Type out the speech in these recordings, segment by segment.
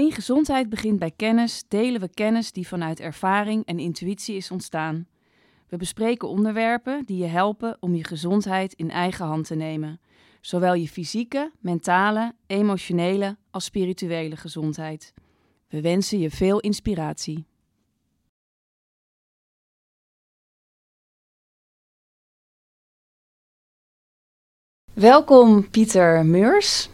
In gezondheid begint bij kennis, delen we kennis die vanuit ervaring en intuïtie is ontstaan. We bespreken onderwerpen die je helpen om je gezondheid in eigen hand te nemen, zowel je fysieke, mentale, emotionele als spirituele gezondheid. We wensen je veel inspiratie. Welkom Pieter Meurs,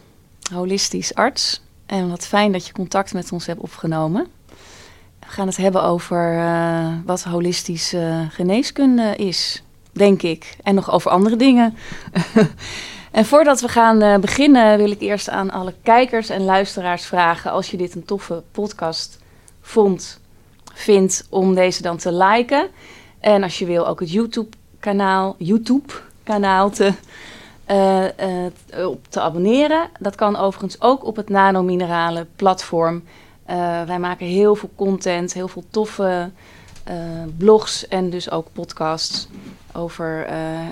holistisch arts. En wat fijn dat je contact met ons hebt opgenomen. We gaan het hebben over uh, wat holistische geneeskunde is, denk ik. En nog over andere dingen. en voordat we gaan uh, beginnen, wil ik eerst aan alle kijkers en luisteraars vragen: als je dit een toffe podcast vond, vindt, om deze dan te liken. En als je wil, ook het YouTube-kanaal YouTube -kanaal te uh, uh, op te abonneren. Dat kan overigens ook op het Nanominerale platform. Uh, wij maken heel veel content, heel veel toffe blogs en dus ook podcasts over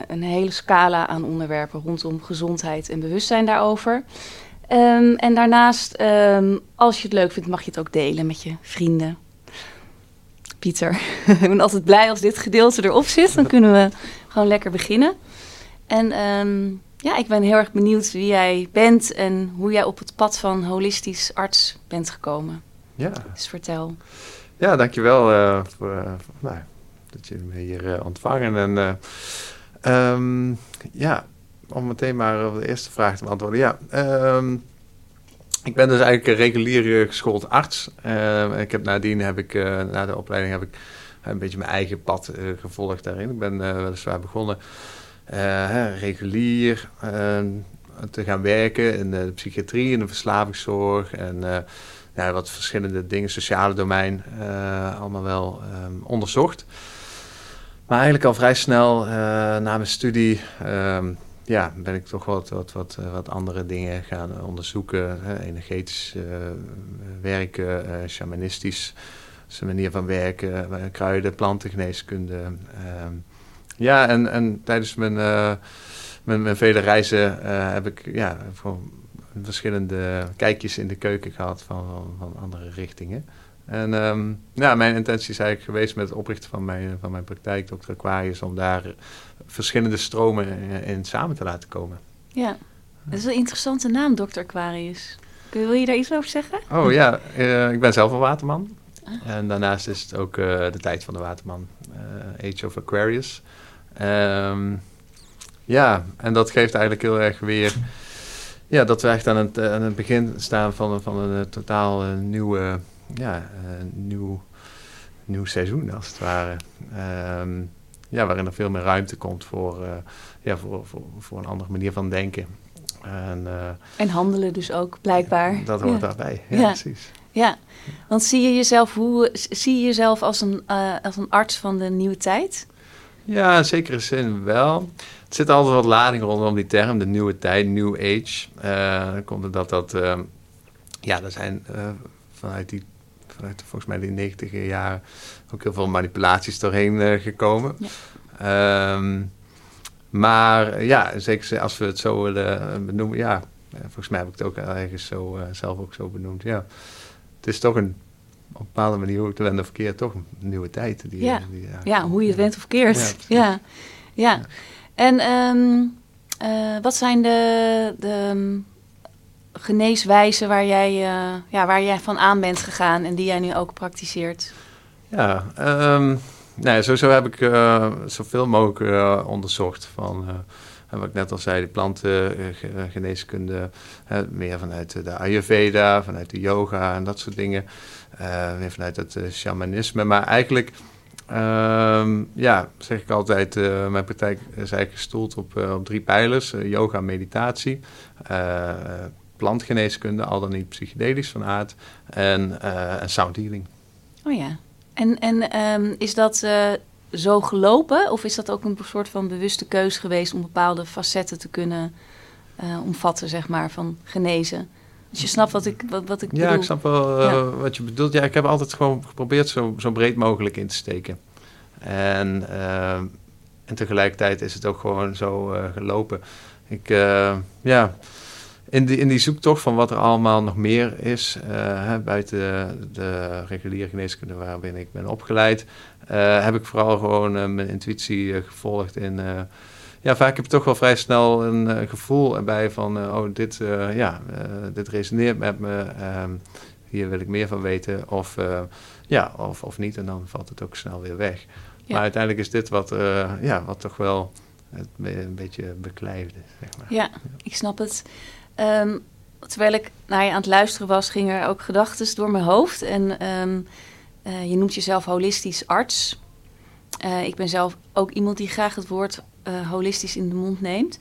een hele scala aan onderwerpen rondom gezondheid en bewustzijn daarover. Um, en daarnaast, um, als je het leuk vindt, mag je het ook delen met je vrienden. Pieter, ik ben altijd blij als dit gedeelte erop zit. Dan kunnen we gewoon lekker beginnen. En um, ja, ik ben heel erg benieuwd wie jij bent en hoe jij op het pad van holistisch arts bent gekomen. Ja. Dus vertel. Ja, dankjewel uh, voor, uh, nou, dat jullie me hier uh, ontvangen. En um, ja, om meteen maar op de eerste vraag te beantwoorden. Ja, um, ik ben dus eigenlijk een regulier geschoold arts. Ehm, ik heb nadien heb ik, na de opleiding heb ik een beetje mijn eigen pad gevolgd daarin. Ik ben weliswaar begonnen uh, regulier uh, te gaan werken in de psychiatrie, in de verslavingszorg en uh, ja, wat verschillende dingen, sociale domein, allemaal wel um, onderzocht. Maar eigenlijk al vrij snel na mijn studie um, ja, ben ik toch wat, wat, wat, wat andere dingen gaan onderzoeken. Hè, energetisch werken, shamanistisch manier van werken, kruiden, plantengeneeskunde. Ja, en, en tijdens mijn, uh, mijn, mijn, vele reizen uh, heb ik ja, verschillende kijkjes in de keuken gehad van, van, van andere richtingen. En um, ja, mijn intentie is eigenlijk geweest met het oprichten van mijn, van mijn praktijk, Dr. Aquarius, om daar verschillende stromen in, in samen te laten komen. Ja, dat is een interessante naam, Dr. Aquarius. Wil je daar iets over zeggen? Oh ja, uh, ik ben zelf een waterman. Ah. En daarnaast is het ook uh, de tijd van de waterman, uh, Age of Aquarius. Um, ja, en dat geeft eigenlijk heel erg weer... Ja, dat we echt aan het, aan het begin staan van, van een totaal uh, nieuwe... Ja, nieuw, nieuw seizoen, als het ware. Um, ja, waarin er veel meer ruimte komt voor, uh, ja, voor, voor, voor een andere manier van denken. En, uh, en handelen dus ook, blijkbaar. Dat hoort ja. daarbij, ja, ja, precies. Ja, want zie je jezelf, hoe, zie je jezelf als een, uh, als een arts van de nieuwe tijd? Ja, in zekere zin wel. Er zit altijd wat lading rondom die term, de nieuwe tijd, new age. Uh, dan komt het dat dat... Uh, ja, er zijn uh, vanuit die... Vanuit volgens mij die negentiger jaren ook heel veel manipulaties doorheen gekomen. Ja. Um, maar ja, zeker als we het zo willen benoemen, ja, volgens mij heb ik het ook ergens zo, zelf ook zo benoemd. Ja, het is toch een op een bepaalde manier, hoe het wend of verkeerd, toch een nieuwe tijd. Die, ja. Die, ja. ja, hoe je het went of keert. Ja, ja. ja. En um, uh, wat zijn de, de um, geneeswijzen waar jij, uh, ja, waar jij van aan bent gegaan en die jij nu ook praktiseert? Ja, um, nee, sowieso heb ik uh, zoveel mogelijk onderzocht van... En wat ik net al zei, de plantengeneeskunde, meer vanuit de Ayurveda, vanuit de yoga en dat soort dingen. Uh, weer vanuit het uh, shamanisme. Maar eigenlijk, uh, ja, zeg ik altijd, uh, mijn praktijk is eigenlijk gestoeld op, op drie pijlers. yoga, meditatie, plantgeneeskunde, al dan niet psychedelisch van aard, en, en sound healing. Oh ja, en, en um, is dat zo gelopen? Of is dat ook een soort van bewuste keus geweest om bepaalde facetten te kunnen omvatten, zeg maar, van genezen? Dus je snapt wat ik, wat, wat ik ja, bedoel. Ja, ik snap wel ja. wat je bedoelt. Ja, ik heb altijd gewoon geprobeerd zo, zo breed mogelijk in te steken. En, uh, en tegelijkertijd is het ook gewoon zo uh, gelopen. Ik, ja, in, die, in die zoektocht van wat er allemaal nog meer is, hè, buiten de, de, reguliere geneeskunde waarin ik ben opgeleid, heb ik vooral gewoon mijn intuïtie gevolgd in ja, vaak heb je toch wel vrij snel een gevoel erbij van, oh, dit, ja, dit resoneert met me, ehm, hier wil ik meer van weten, of, ja, of, of niet, en dan valt het ook snel weer weg. Maar uiteindelijk is dit wat, ja, wat toch wel het een beetje beklijfde, zeg maar. Ja, ik snap het. Um, terwijl ik naar je aan het luisteren was, gingen er ook gedachten door mijn hoofd. En ehm, eh, je noemt jezelf holistisch arts. Ik ben zelf ook iemand die graag het woord uh, holistisch in de mond neemt.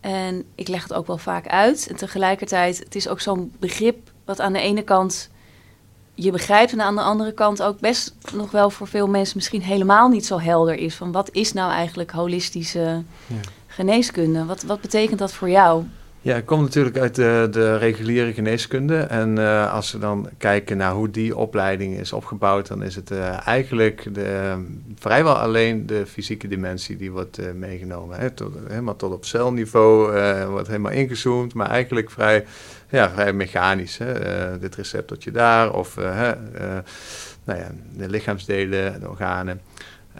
En ik leg het ook wel vaak uit. En tegelijkertijd, het is ook zo'n begrip wat aan de ene kant je begrijpt en aan de andere kant ook best nog wel voor veel mensen misschien helemaal niet zo helder is. Van wat is nou eigenlijk holistische ja. geneeskunde? Wat, wat betekent dat voor jou? Ja, ik kom natuurlijk uit de, de reguliere geneeskunde. En uh, als we dan kijken naar hoe die opleiding is opgebouwd, dan is het uh, eigenlijk de, vrijwel alleen de fysieke dimensie die wordt uh, meegenomen. Hè? Tot, helemaal tot op celniveau wordt helemaal ingezoomd, maar eigenlijk vrij, ja, vrij mechanisch. Hè? dit receptortje daar, of nou ja, de lichaamsdelen, de organen.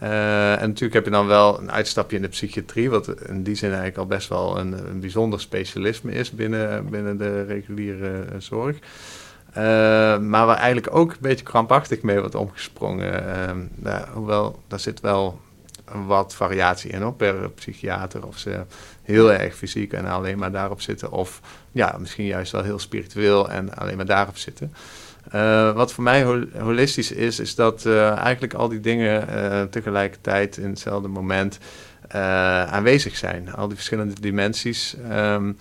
Uh, en natuurlijk heb je dan wel een uitstapje in de psychiatrie, wat in die zin eigenlijk al best wel een, een bijzonder specialisme is binnen, binnen de reguliere uh, zorg. Uh, maar waar eigenlijk ook een beetje krampachtig mee wordt omgesprongen. Nou, hoewel, daar zit wel wat variatie in op per psychiater. Of ze heel erg fysiek en alleen maar daarop zitten. Of ja, misschien juist wel heel spiritueel en alleen maar daarop zitten. Uh, wat voor mij holistisch is, is dat uh, eigenlijk al die dingen uh, tegelijkertijd in hetzelfde moment aanwezig zijn. Al die verschillende dimensies, um,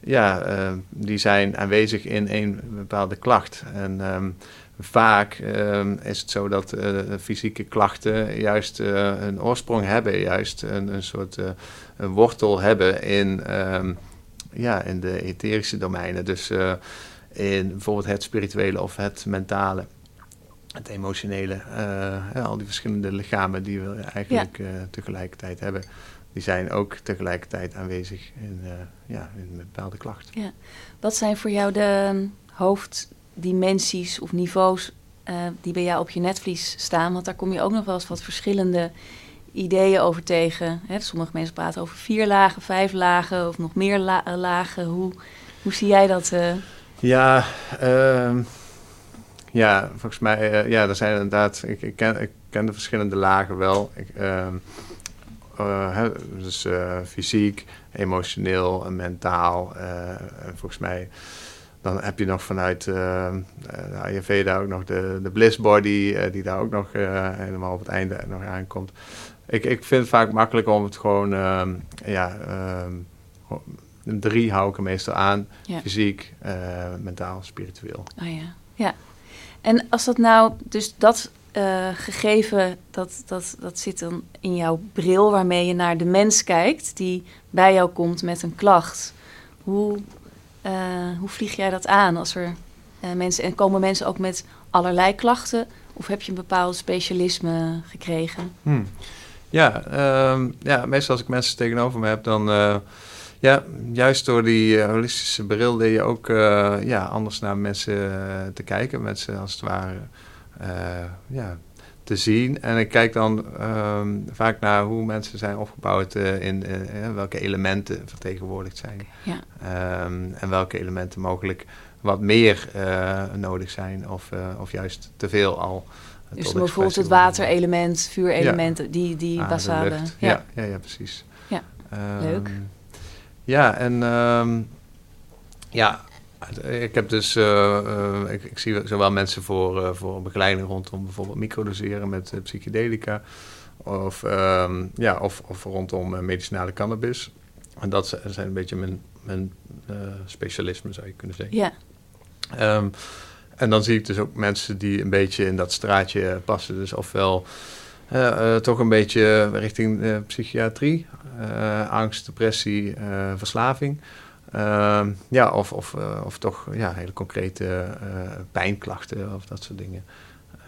ja, die zijn aanwezig in een bepaalde klacht. En um, vaak um, is het zo dat fysieke klachten juist een oorsprong hebben, juist een, een soort een wortel hebben in, ja, in de etherische domeinen. Dus in bijvoorbeeld het spirituele of het mentale. Het emotionele, uh, al die verschillende lichamen die we eigenlijk uh, tegelijkertijd hebben, die zijn ook tegelijkertijd aanwezig in, uh, ja, in bepaalde klacht. Ja. Wat zijn voor jou de um, hoofddimensies of niveaus die bij jou op je netvlies staan? Want daar kom je ook nog wel eens wat verschillende ideeën over tegen. Hè? Sommige mensen praten over vier lagen, vijf lagen of nog meer la lagen. Hoe, hoe zie jij dat? Ja, uh, ja, volgens mij, uh, ja, er zijn inderdaad, ik, ik, ken, ik ken de verschillende lagen wel. Ik, uh, uh, dus fysiek, emotioneel en mentaal. en volgens mij, dan heb je nog vanuit ehm, de Ayurveda ook nog de, de bliss body, die daar ook nog helemaal op het einde nog aankomt. Ik, ik vind het vaak makkelijk om het gewoon, ja drie hou ik er meestal aan. Fysiek, uh, mentaal, spiritueel. Oh ja. ja. En als dat nou, dus dat uh, gegeven, dat, dat, dat zit dan in jouw bril waarmee je naar de mens kijkt die bij jou komt met een klacht. Hoe, uh, hoe vlieg jij dat aan als er mensen, en komen mensen ook met allerlei klachten? Of heb je een bepaald specialisme gekregen? Hmm. Ja, uh, ja, meestal als ik mensen tegenover me heb, dan ja, juist door die uh, holistische bril leer je ook uh, ja, anders naar mensen uh, te kijken. Mensen als het ware ja, te zien. En ik kijk dan um, vaak naar hoe mensen zijn opgebouwd in welke elementen vertegenwoordigd zijn. Ja. Um, en welke elementen mogelijk wat meer nodig zijn of, of juist te veel al. Dus bijvoorbeeld het waterelement, vuurelementen, ja. die, die ah, basale. Ja. ja. Ja, ja, precies. Ja, um, leuk. Ja, en um, ja, ik heb dus, uh, uh, ik, ik, zie zowel mensen voor, uh, voor begeleiding rondom bijvoorbeeld microdoseren met psychedelica, of, um, ja, of, of rondom medicinale cannabis. En dat zijn een beetje mijn, mijn specialismen, zou je kunnen zeggen. Ja. Um, en dan zie ik dus ook mensen die een beetje in dat straatje passen. Dus ofwel toch een beetje richting psychiatrie, angst, depressie, verslaving. Ehm, ja, of, of, of toch ja, hele concrete pijnklachten of dat soort dingen.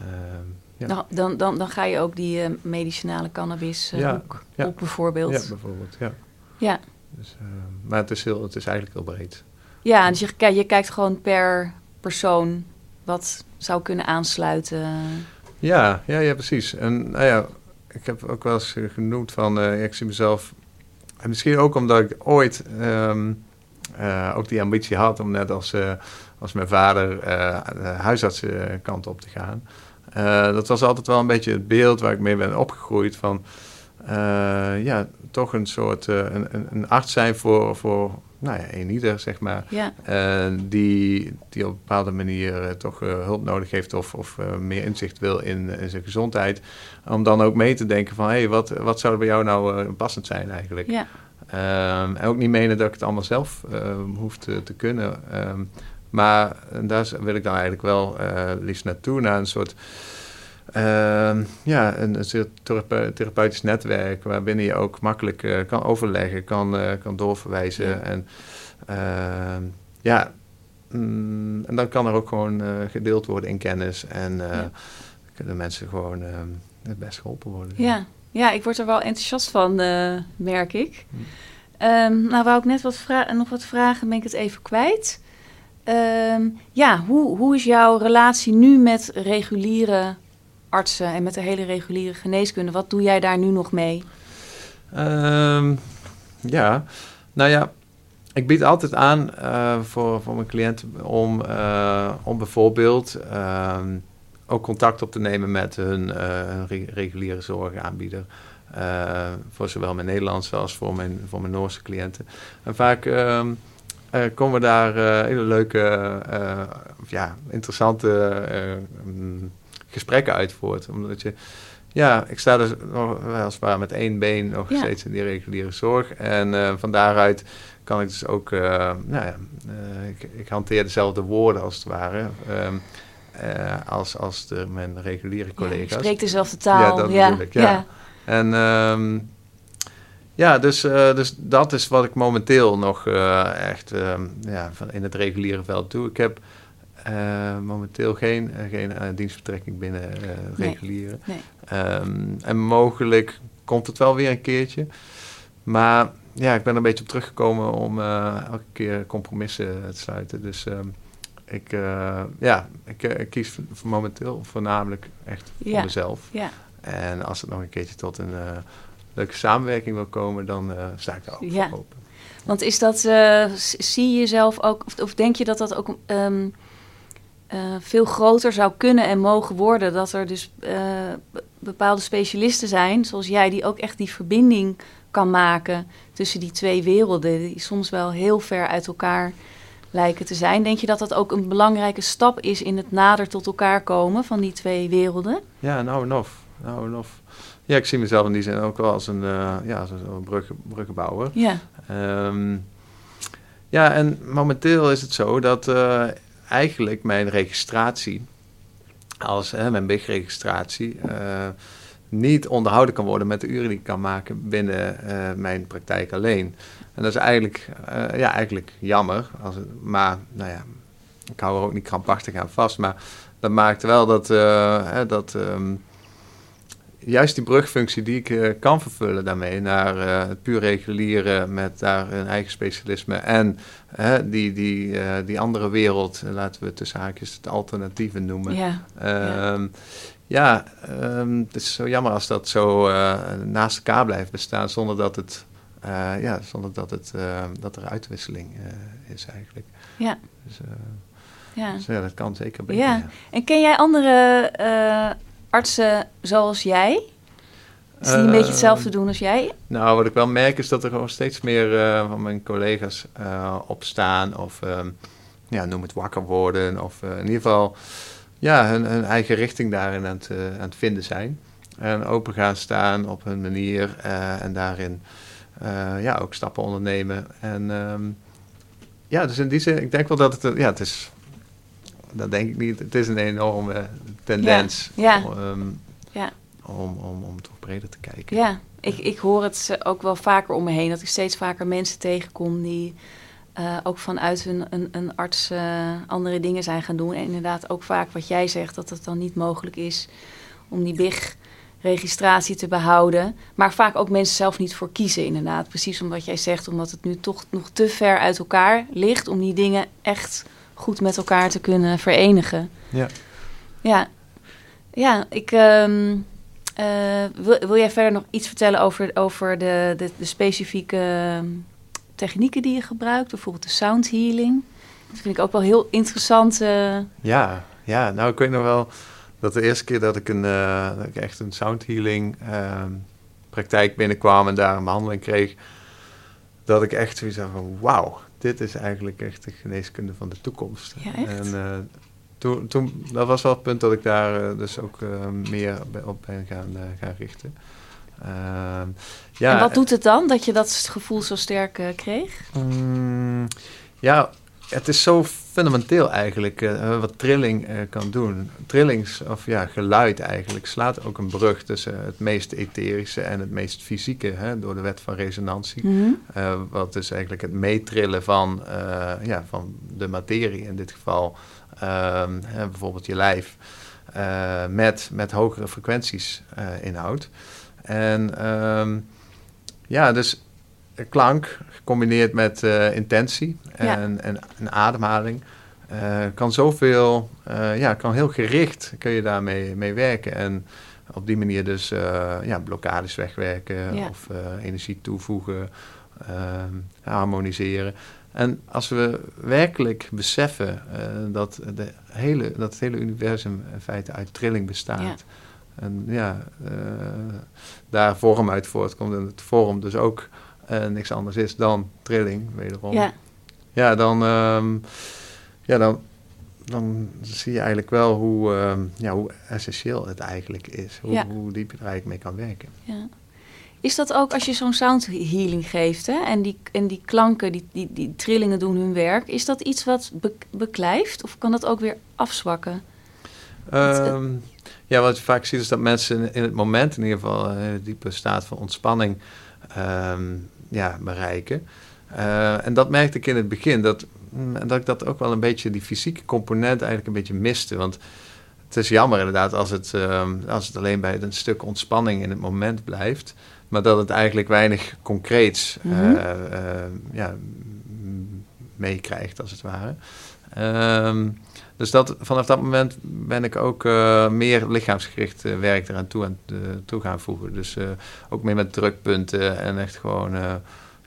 Ehm, ja. Nou, dan, dan, dan ga je ook die medicinale cannabis ja, ja, op bijvoorbeeld. Ja, bijvoorbeeld, ja. Ja. Dus, maar het is, heel, het is eigenlijk heel breed. Ja, dus je, je kijkt gewoon per persoon wat zou kunnen aansluiten. Ja, ja, ja, precies. En nou ja, ik heb ook wel eens eh, genoemd van, eh, ik zie mezelf, en misschien ook omdat ik ooit ehm, eh, ook die ambitie had om net als, als mijn vader de huisartsenkant op te gaan. Dat was altijd wel een beetje het beeld waar ik mee ben opgegroeid van, ja, toch een soort, een, een arts zijn voor, voor nou ja, een ieder, zeg maar. Ja, Eh, die, die op een bepaalde manier eh, toch eh, hulp nodig heeft of, of meer inzicht wil in, in zijn gezondheid. Om dan ook mee te denken van, hé, hey, wat, wat zou er bij jou nou passend zijn eigenlijk? ja, Ehm, en ook niet menen dat ik het allemaal zelf ehm, hoef te, te kunnen. Ehm, maar daar wil ik dan eigenlijk wel liefst naartoe, naar een soort... ehm, ja, een, een soort therape- therapeutisch netwerk waarbinnen je ook makkelijk eh, kan overleggen, kan, eh, kan doorverwijzen. Ja. En ehm, ja, mm, en dan kan er ook gewoon eh, gedeeld worden in kennis en Ja. kunnen mensen gewoon ehm, het best geholpen worden. ja. ja, ik word er wel enthousiast van, merk ik. Hm. Nou, wou ik net wat nog wat vragen, ben ik het even kwijt. Ja, hoe, hoe is jouw relatie nu met reguliere artsen en met de hele reguliere geneeskunde? Wat doe jij daar nu nog mee? Ehm, ja, nou ja, ik bied altijd aan eh, voor, voor mijn cliënten om, eh, om bijvoorbeeld ehm, ook contact op te nemen met hun, eh, hun re- reguliere zorgaanbieder. Voor zowel mijn Nederlandse als voor mijn, voor mijn Noorse cliënten. En vaak ehm, eh, komen we daar hele leuke, ja, interessante gesprekken uit voort. Omdat je ja, ik sta dus nog wel als het ware met één been nog Ja. steeds in die reguliere zorg. En eh, van daaruit kan ik dus ook, eh, nou ja, eh, ik, ik hanteer dezelfde woorden als het ware. ehm, eh, als, als de, mijn reguliere Ja, collega's. je spreekt dezelfde taal. Ja, dat ja, ik, ja. En ehm, ja, dus, dus dat is wat ik momenteel nog echt ehm, ja, van in het reguliere veld doe. Ik heb eh, momenteel geen, eh, geen eh, dienstbetrekking binnen eh, het Nee. reguliere. Nee. Ehm, en mogelijk komt het wel weer een keertje. Maar ja, ik ben er een beetje op teruggekomen om elke keer compromissen te sluiten. Dus ehm, ik, ja, ik, ik kies voor momenteel voornamelijk echt voor mezelf. Ja, En als het nog een keertje tot een leuke samenwerking wil komen, dan sta ik daar ook Ja. voor open. want is dat, zie je jezelf ook, of, of denk je dat dat ook ehm, eh, veel groter zou kunnen en mogen worden? Dat er dus eh, be- bepaalde specialisten zijn, zoals jij, die ook echt die verbinding kan maken tussen die twee werelden, die soms wel heel ver uit elkaar lijken te zijn. Denk je dat dat ook een belangrijke stap is in het nader tot elkaar komen van die twee werelden? Ja, nou en of. Nou en of. Ja, ik zie mezelf in die zin ook wel als een, eh, ja, als een brugge, bruggenbouwer. Ja, Ehm, ja, en momenteel is het zo dat eigenlijk mijn registratie, als hè, mijn BIG-registratie, eh, niet onderhouden kan worden met de uren die ik kan maken binnen eh, mijn praktijk alleen. En dat is eigenlijk, eh, ja, eigenlijk jammer. Als maar nou ja, ik hou er ook niet krampachtig aan vast. Maar dat maakt wel dat, hè, dat ehm, juist die brugfunctie die ik eh, kan vervullen daarmee naar het puur reguliere met daar een eigen specialisme en die, die, eh, die andere wereld, laten we tussen haakjes het alternatieve noemen. ja, Ehm, ja, ehm, het is zo jammer als dat zo naast elkaar blijft bestaan zonder dat het, ja, zonder dat, het, eh, dat er uitwisseling is eigenlijk. ja, Dus, ja. dus ja, dat kan zeker beter. Ja. En ken jij andere artsen zoals jij? Dus die een beetje hetzelfde doen als jij? Nou, wat ik wel merk is dat er gewoon steeds meer eh, van mijn collega's eh, opstaan of ehm, ja, noem het wakker worden of eh, in ieder geval ja, hun, hun eigen richting daarin aan het, aan het vinden zijn. En open gaan staan op hun manier en daarin ja, ook stappen ondernemen. En ehm, ja, dus in die zin, ik denk wel dat het, ja, het is, dat denk ik niet, het is een enorme tendens Ja, ehm, Ja. om, om, om toch breder te kijken. Ja, ik, ik hoor het ook wel vaker om me heen. Dat ik steeds vaker mensen tegenkom die eh, ook vanuit hun een, een arts eh, andere dingen zijn gaan doen. En inderdaad ook vaak wat jij zegt, dat het dan niet mogelijk is om die registratie te behouden. Maar vaak ook mensen zelf niet voor kiezen, inderdaad. Precies omdat jij zegt, omdat het nu toch nog te ver uit elkaar ligt om die dingen echt goed met elkaar te kunnen verenigen. Ja. Ja, ja ik. ehm, eh, wil, wil jij verder nog iets vertellen over, over de, de, de specifieke ehm, technieken die je gebruikt? Bijvoorbeeld de sound healing. Dat vind ik ook wel heel interessant. eh, Ja, ja, nou ik weet nog wel dat de eerste keer dat ik, een, eh, dat ik echt een sound healing ehm, praktijk binnenkwam en daar een behandeling kreeg, dat ik echt zoiets had van wauw, dit is eigenlijk echt de geneeskunde van de toekomst. Ja, echt? En toen, toen, dat was wel het punt dat ik daar eh, dus ook eh, meer op ben gaan, eh, gaan richten. Ehm, ja, en wat doet het dan dat je dat gevoel zo sterk kreeg? Mm, ja, het is zo fundamenteel eigenlijk wat trilling kan doen. Trillings, of ja, geluid eigenlijk, slaat ook een brug tussen het meest etherische en het meest fysieke, hè, door de wet van resonantie. Mhm. Wat is eigenlijk het meetrillen van, ja, van de materie in dit geval, bijvoorbeeld je lijf, eh, met, met hogere frequenties eh, inhoudt. En ehm, ja, dus klank gecombineerd met eh, intentie en, Ja. en, en ademhaling. kan zoveel, eh, ja, kan heel gericht kun je daarmee mee werken. En op die manier dus ja, blokkades wegwerken Ja. of energie toevoegen, ehm, harmoniseren. En als we werkelijk beseffen eh, dat, de hele, dat het hele universum in feite uit trilling bestaat. Ja. En ja, eh, daar vorm uit voortkomt. En het vorm dus ook eh, niks anders is dan trilling, wederom. Ja, Ja, dan, ehm, ja dan, dan zie je eigenlijk wel hoe, ehm, ja, hoe essentieel het eigenlijk is. Hoe, Ja. hoe diep je er eigenlijk mee kan werken. ja. Is dat ook als je zo'n sound healing geeft hè? En, die, en die klanken, die, die, die trillingen doen hun werk, is dat iets wat be- beklijft of kan dat ook weer afzwakken? Ehm, ja, wat je vaak ziet is dat mensen in, het moment in ieder geval een hele diepe staat van ontspanning ehm, ja, bereiken. Eh, en dat merkte ik in het begin, dat, mm, dat ik dat ook wel een beetje, die fysieke component eigenlijk een beetje miste. Want het is jammer inderdaad als het, ehm, als het alleen bij een stuk ontspanning in het moment blijft. Maar dat het eigenlijk weinig concreets eh, Mhm. eh, ja, m- meekrijgt, als het ware. Ehm, dus dat, vanaf dat moment ben ik ook eh, meer lichaamsgericht eh, werk eraan toe, aan, eh, toe gaan voegen. Dus eh, ook meer met drukpunten en echt gewoon eh,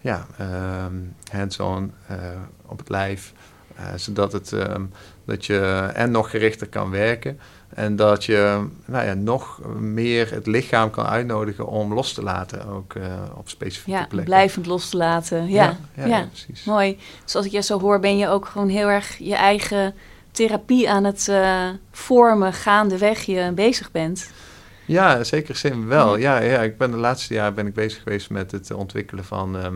ja, ehm, hands-on eh, op het lijf. Eh, zodat het, ehm, dat je en nog gerichter kan werken. En dat je nou ja, nog meer het lichaam kan uitnodigen om los te laten, ook eh, op specifieke Ja, plekken. blijvend los te laten. Ja, ja, precies. mooi. Dus als ik je zo hoor, ben je ook gewoon heel erg je eigen therapie aan het eh, vormen gaandeweg je bezig bent. Ja, in zekere zin wel. Ja. Ja, ik ben de laatste jaren ben ik bezig geweest met het ontwikkelen van ehm,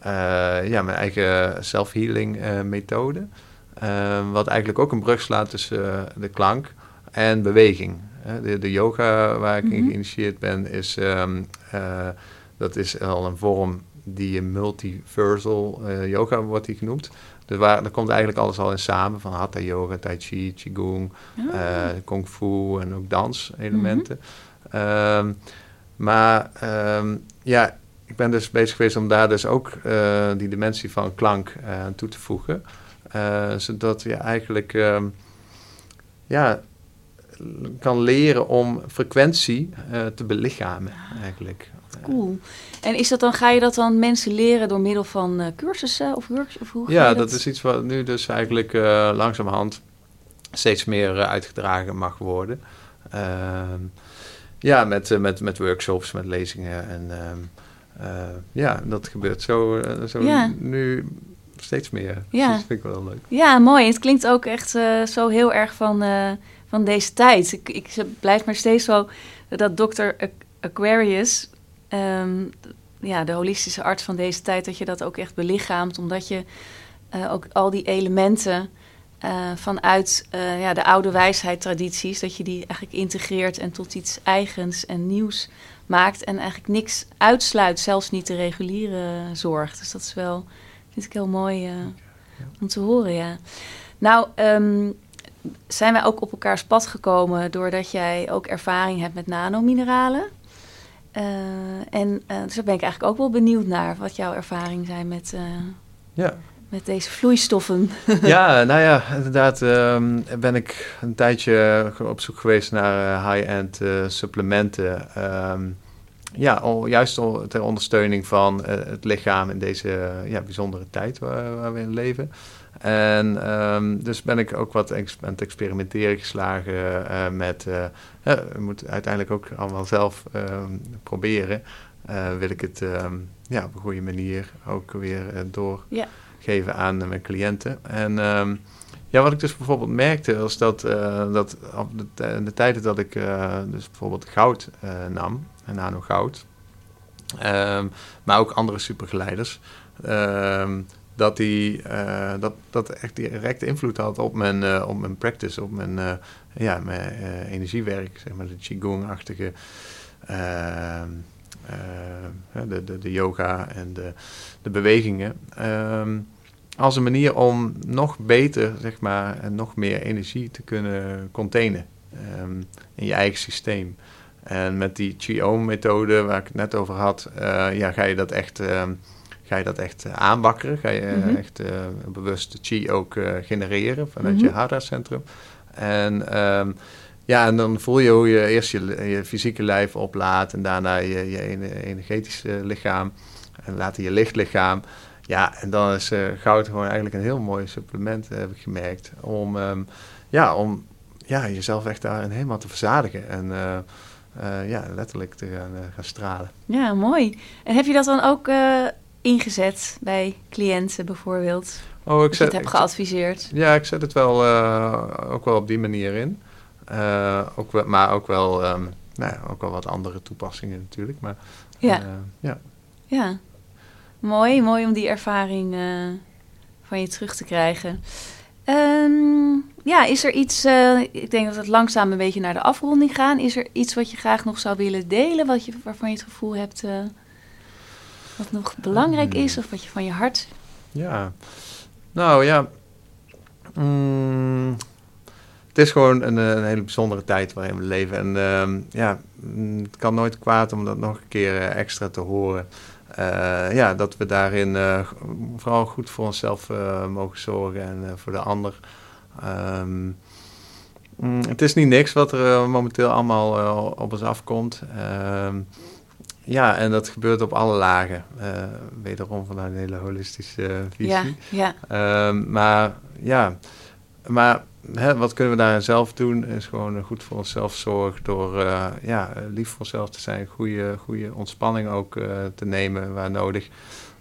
eh, ja, mijn eigen self-healing methode. Ehm, wat eigenlijk ook een brug slaat tussen de klank en beweging. De, de yoga waar ik in Mhm. geïnitieerd ben, is, ehm, eh, dat is al een vorm die multiversal eh, yoga wordt die genoemd. Dus waar, daar komt eigenlijk alles al in samen, van hatha yoga, tai chi, qigong, Ah. eh, kung fu en ook danselementen. Ehm, maar ehm, ja, ik ben dus bezig geweest om daar dus ook die dimensie van klank aan toe te voegen. Zodat je eigenlijk ja, kan leren om frequentie eh, te belichamen eigenlijk. Cool. En is dat dan, ga je dat dan mensen leren door middel van eh, cursussen of workshops? Of hoe Ja, dat is iets wat nu dus eigenlijk eh, langzamerhand steeds meer uitgedragen mag worden. Ehm, ja, met, met, met workshops, met lezingen. En ehm, eh, ja, dat gebeurt zo, zo Ja. nu steeds meer. Ja. Dus dat vind ik wel leuk. Ja, mooi. Het klinkt ook echt zo heel erg van, van deze tijd. Ik, ik blijf maar steeds zo dat. Aqu- Aquarius, ehm, ja, de holistische arts van deze tijd, dat je dat ook echt belichaamt, omdat je eh, ook al die elementen eh, vanuit eh, ja, de oude wijsheid tradities, dat je die eigenlijk integreert en tot iets eigens en nieuws maakt en eigenlijk niks uitsluit, zelfs niet de reguliere zorg. Dus dat is wel, vind ik heel mooi om te horen, ja. Nou, ehm, zijn wij ook op elkaars pad gekomen doordat jij ook ervaring hebt met nanomineralen. Uh, en uh, dus daar ben ik eigenlijk ook wel benieuwd naar wat jouw ervaring zijn met, uh, ja. met deze vloeistoffen. ja, nou ja, inderdaad um, ben ik een tijdje op zoek geweest naar high-end supplementen. Um, ja, al, juist al ter ondersteuning van het lichaam in deze ja, bijzondere tijd waar, waar we in leven. En um, dus ben ik ook wat ex aan het experimenteren geslagen uh, met... Uh, je moet uiteindelijk ook allemaal zelf um, proberen. Uh, wil ik het um, ja, op een goede manier ook weer doorgeven aan mijn cliënten. En ja, wat ik dus bijvoorbeeld merkte was dat, dat op de, de, tijden dat ik dus bijvoorbeeld goud nam, nano goud... maar ook andere supergeleiders dat, die, uh, dat, dat echt direct invloed had op mijn, uh, op mijn practice, op mijn, uh, ja, mijn energiewerk, zeg maar de Qigong-achtige, de, de, de yoga en de, de bewegingen. Um, als een manier om nog beter, zeg maar, en nog meer energie te kunnen containen um, in je eigen systeem. En met die Qigong-methode waar ik het net over had, ja, ga je dat echt... ga je dat echt uh, aanwakkeren. Ga je mm echt uh, bewust chi ook genereren vanuit mm -hmm. je hara-centrum. En um, ja, en dan voel je hoe je eerst je, je fysieke lijf oplaadt en daarna je, je energetische lichaam en later je lichtlichaam. Ja, en dan is uh, goud gewoon eigenlijk een heel mooi supplement, heb ik gemerkt, om, um, ja, om ja, jezelf echt daarin helemaal te verzadigen en uh, ja, letterlijk te gaan, gaan stralen. Ja, mooi. En heb je dat dan ook ingezet bij cliënten bijvoorbeeld? Oh, ik zet, het heb geadviseerd. Ja, ik zet het wel uh, ook wel op die manier in. Uh, ook wel, maar ook wel, um, nou ja, ook wel wat andere toepassingen natuurlijk. Maar, ja. Uh, ja. ja. Mooi, mooi om die ervaring van je terug te krijgen. Um, ja, is er iets, ik denk dat we het langzaam een beetje naar de afronding gaan. Is er iets wat je graag nog zou willen delen, wat je, waarvan je het gevoel hebt wat nog belangrijk is hmm. of wat je van je hart. Ja, nou ja. Mm, het is gewoon een, een, hele bijzondere tijd waarin we leven. En uh, ja, mm, het kan nooit kwaad om dat nog een keer uh, extra te horen. Uh, ja, dat we daarin uh, vooral goed voor onszelf mogen zorgen en voor de ander. Um, het is niet niks wat er momenteel allemaal op ons afkomt. Uh, ja, en dat gebeurt op alle lagen. Uh, wederom vanuit een hele holistische uh, visie. Ja, ja. Uh, maar ja, maar hè, wat kunnen we daar zelf doen? Is gewoon goed voor onszelf zorgen door eh, ja, lief voor onszelf te zijn. Goede, goede ontspanning ook eh, te nemen waar nodig.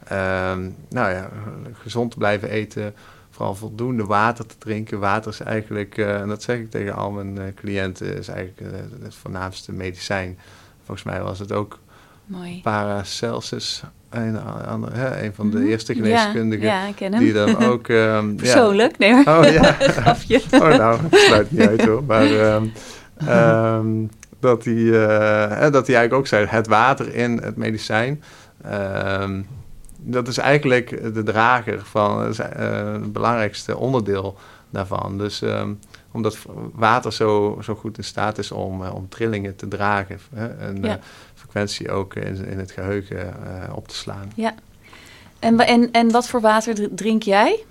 Ehm, nou ja, gezond te blijven eten. Vooral voldoende water te drinken. Water is eigenlijk, en dat zeg ik tegen al mijn cliënten, is eigenlijk het voornaamste medicijn. Volgens mij was het ook Mooi. Paracelsus, een, een, een van de mhm. eerste geneeskundigen. Ja, ja, ik ken hem. Die dan ook... Um, Persoonlijk, nee hoor. Oh ja. Grafje. Oh nou, het sluit niet uit hoor. Maar um, um, dat, hij, uh, dat hij eigenlijk ook zei, het water in het medicijn... dat is eigenlijk de drager van uh, het belangrijkste onderdeel daarvan. Dus omdat water zo, zo goed in staat is om, uh, om trillingen te dragen. Hè, en, ja frequentie ook in, in het geheugen uh, op te slaan. Ja. En, en, en wat voor water drink jij?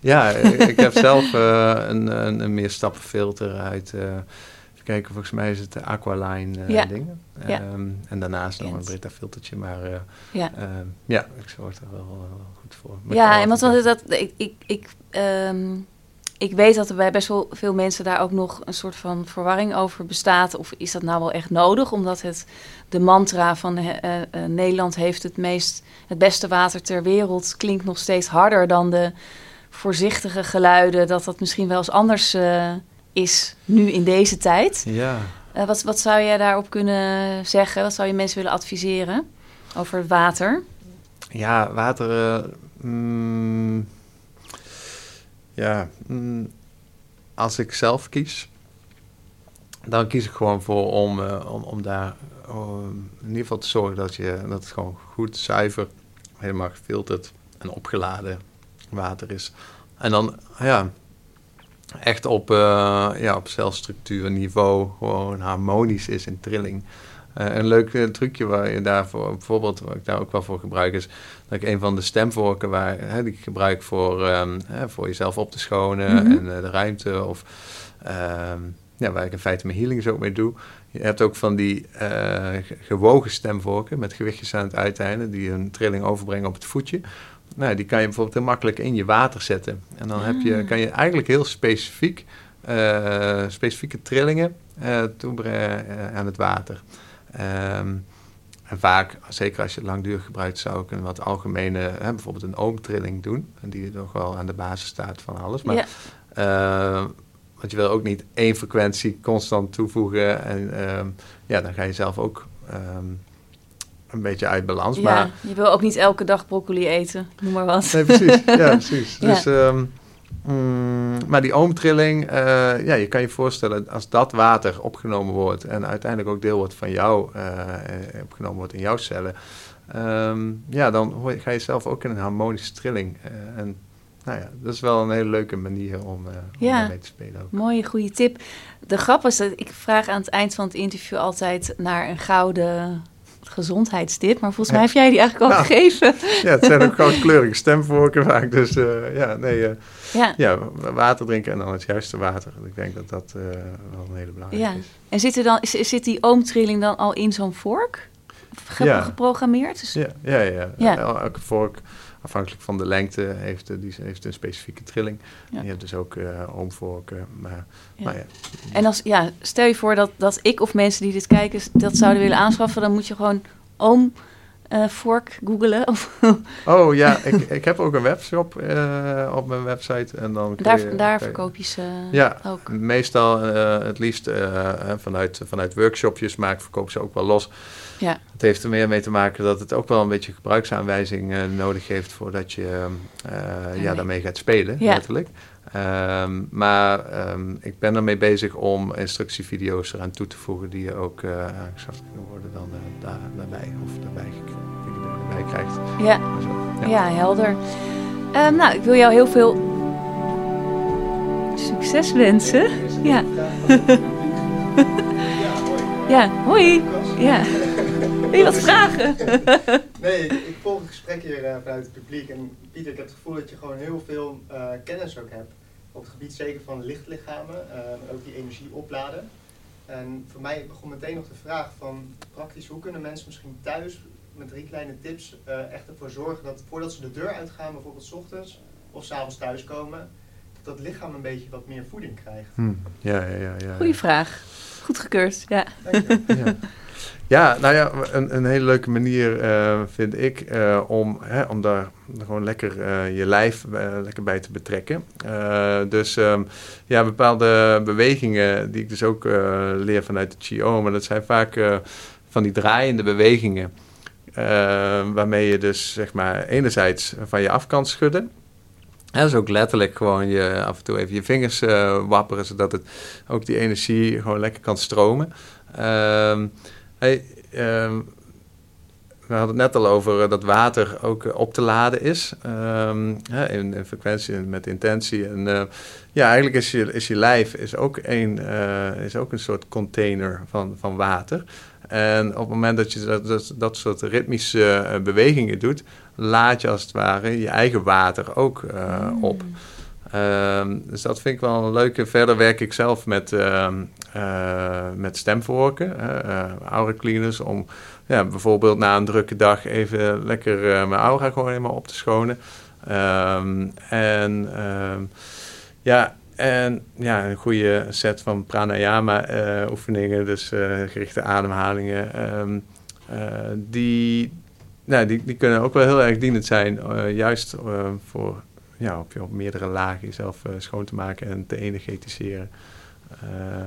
Ja, ik heb zelf uh, een, een, een meerstappenfilter uit. Uh, even kijken, volgens mij is het de Aqualine ja. dingen. Ja. Um, en daarnaast nog een Brita filtertje, maar ja. Um, ja, ik zorg er wel goed voor. ja, en wat dat, dat ik, ik, ik um, ik weet dat er bij best wel veel mensen daar ook nog een soort van verwarring over bestaat. Of is dat nou wel echt nodig? Omdat het de mantra van uh, uh, Nederland heeft het, meest, het beste water ter wereld klinkt nog steeds harder dan de voorzichtige geluiden. Dat dat misschien wel eens anders uh, is nu in deze tijd. Ja. wat, wat zou jij daarop kunnen zeggen? Wat zou je mensen willen adviseren over water? Ja, water. Mm, ja, mm, als ik zelf kies, dan kies ik gewoon voor om, uh, om, om daar in ieder geval te zorgen dat, je, dat het gewoon goed, zuiver, helemaal gefilterd en opgeladen water is. En dan, ja, echt op, uh, ja, op celstructuurniveau gewoon harmonisch is in trilling. Uh, een leuk uh, trucje waar je daarvoor, bijvoorbeeld, wat ik daar ook wel voor gebruik, is dat ik een van de stemvorken waar, hè, die ik gebruik voor, um, hè, voor jezelf op te schonen mm -hmm. en uh, de ruimte, of um, ja, waar ik in feite mijn healings ook mee doe. Je hebt ook van die gewogen stemvorken met gewichtjes aan het uiteinde, die een trilling overbrengen op het voetje. Nou, die kan je bijvoorbeeld heel makkelijk in je water zetten. En dan heb je, kan je eigenlijk heel specifiek, specifieke trillingen toebrengen aan het water. Um, en vaak, zeker als je het langdurig gebruikt, zou ik een wat algemene, hè, bijvoorbeeld een oomtrilling doen. En die nog wel aan de basis staat van alles. Maar, ja. uh, want je wil ook niet één frequentie constant toevoegen. En uh, ja, dan ga je zelf ook um, een beetje uit balans. Ja, maar, je wil ook niet elke dag broccoli eten, noem maar wat. Nee, precies. Ja, precies. ja. Dus, um, Mm, maar die oomtrilling, uh, ja, je kan je voorstellen als dat water opgenomen wordt en uiteindelijk ook deel wordt van jou, uh, opgenomen wordt in jouw cellen, um, ja, dan ga je zelf ook in een harmonische trilling. Uh, en nou ja, dat is wel een hele leuke manier om, ja, mee te spelen. Ook. Mooie, goede tip. De grap is dat ik vraag aan het eind van het interview altijd naar een gouden gezondheidstip. Maar volgens mij heb jij die eigenlijk al nou, gegeven. Ja, het zijn ook gewoon kleurige stemvorken vaak. Dus uh, ja, nee, uh, ja. ja. water drinken en dan het juiste water. Ik denk dat dat uh, wel een hele belangrijke ja. is. En zit, er dan, zit die oomtrilling dan al in zo'n vork? Ge ja. geprogrammeerd? Dus... Ja, ja, ja. ja. Elke vork afhankelijk van de lengte heeft, die heeft een specifieke trilling. Ja. Je hebt dus ook uh. Maar, ja. Maar ja. En als, ja, stel je voor dat, dat ik of mensen die dit kijken dat zouden willen aanschaffen, dan moet je gewoon oom uh, vork googelen. oh ja, ik, ik heb ook een webshop uh, op mijn website. En dan daar je, daar verkoop je ze ja, ook? meestal uh, het liefst vanuit, vanuit workshopjes, maar ik verkoop ze ook wel los. Ja. Het heeft er meer mee te maken dat het ook wel een beetje gebruiksaanwijzing nodig heeft voordat je ja, ja, daarmee gaat spelen, ja. letterlijk. Um, maar um, ik ben ermee bezig om instructievideo's eraan toe te voegen die je ook uh, kunnen worden dan uh, daar, daarbij of daarbij, krijgt. Ja, ja. ja. helder. Um, nou, ik wil jou heel veel succes wensen. Ja. ja, hoi. Ja. Wil je wat vragen? nee, ik, volg het gesprek hier uh, vanuit het publiek. En Pieter, ik heb het gevoel dat je gewoon heel veel uh, kennis ook hebt. Op het gebied zeker van lichtlichamen. Uh, ook die energie opladen. En voor mij begon meteen nog de vraag van praktisch, hoe kunnen mensen misschien thuis met drie kleine tips echt ervoor zorgen dat voordat ze de deur uitgaan, bijvoorbeeld 's ochtends of s'avonds thuiskomen, dat dat lichaam een beetje wat meer voeding krijgt? Hmm. Ja, ja, ja, ja. Goeie vraag. Goed gekeurd, ja. Dank je. ja. Ja, nou ja, een, een hele leuke manier uh, vind ik uh, om, hè, om daar gewoon lekker uh, je lijf lekker bij te betrekken. dus um, ja, bepaalde bewegingen die ik dus ook leer vanuit de Qigong, maar dat zijn vaak van die draaiende bewegingen. waarmee je dus zeg maar enerzijds van je af kan schudden. En is ook letterlijk gewoon je af en toe even je vingers wapperen, zodat het ook die energie gewoon lekker kan stromen. Um, Hey, um, we hadden het net al over dat water ook uh, op te laden is. Um, in, in, frequentie en met intentie. En uh, ja, eigenlijk is je, is je lijf is ook, een, is ook een soort container van, van water. En op het moment dat je dat, dat, dat soort ritmische bewegingen doet, laat je als het ware je eigen water ook mm. op. Um, dus dat vind ik wel een leuke. Verder werk ik zelf met, uh, uh, met stemvorken, aura cleaners, om ja, bijvoorbeeld na een drukke dag even lekker mijn aura gewoon helemaal op te schonen. Um, en ja, en ja, een goede set van pranayama oefeningen, dus gerichte ademhalingen, die, nou, die, die kunnen ook wel heel erg dienend zijn, juist voor ja, op, op meerdere lagen jezelf uh, schoon te maken en te energetiseren. Uh,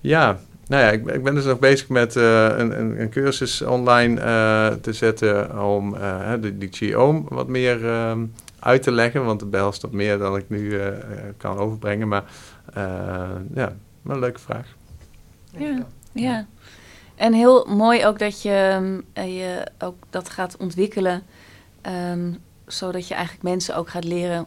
ja, nou ja, ik, ik, ben dus nog bezig met uh, een, een, een, cursus online te zetten om de, die Qi-oom wat meer um, uit te leggen, want het behelst wat meer dan ik nu kan overbrengen. Maar ja, wel een leuke vraag. Ja, ja. En heel mooi ook dat je, je ook dat gaat ontwikkelen. Um, zodat je eigenlijk mensen ook gaat leren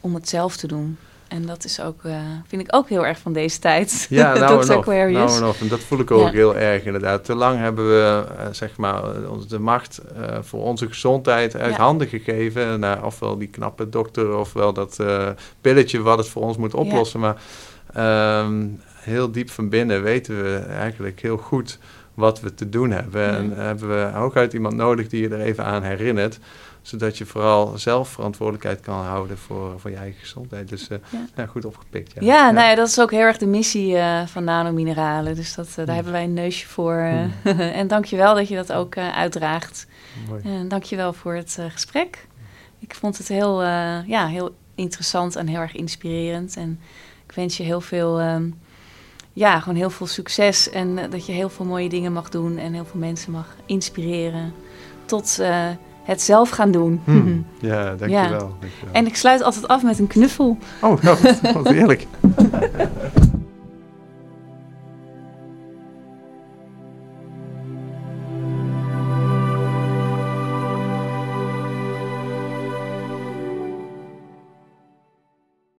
om het zelf te doen. En dat is ook, uh, vind ik ook heel erg van deze tijd. Ja, nou en, of, nou en. En dat voel ik ook heel erg inderdaad. Te lang hebben we, uh, zeg maar, de macht uh, voor onze gezondheid uit ja. handen gegeven. Naar ofwel die knappe dokter, ofwel dat pilletje wat het voor ons moet oplossen. Ja. Maar um, heel diep van binnen weten we eigenlijk heel goed wat we te doen hebben. En hebben we ook uit iemand nodig die je er even aan herinnert zodat je vooral zelf verantwoordelijkheid kan houden voor, voor je eigen gezondheid. Dus uh, ja. Nou, goed opgepikt. Ja. Ja, Nou ja, dat is ook heel erg de missie uh, van nanomineralen. Dus dat, uh, daar mm. hebben wij een neusje voor. Mm. en dankjewel dat je dat ook uitdraagt. Mooi. En dankjewel voor het gesprek. Ik vond het heel, ja, heel interessant en heel erg inspirerend. En ik wens je heel veel... Um, ja, gewoon heel veel succes en dat je heel veel mooie dingen mag doen en heel veel mensen mag inspireren tot het zelf gaan doen. Hmm. Ja, dankjewel, ja. dankjewel. En ik sluit altijd af met een knuffel. Oh, nou, wat heerlijk.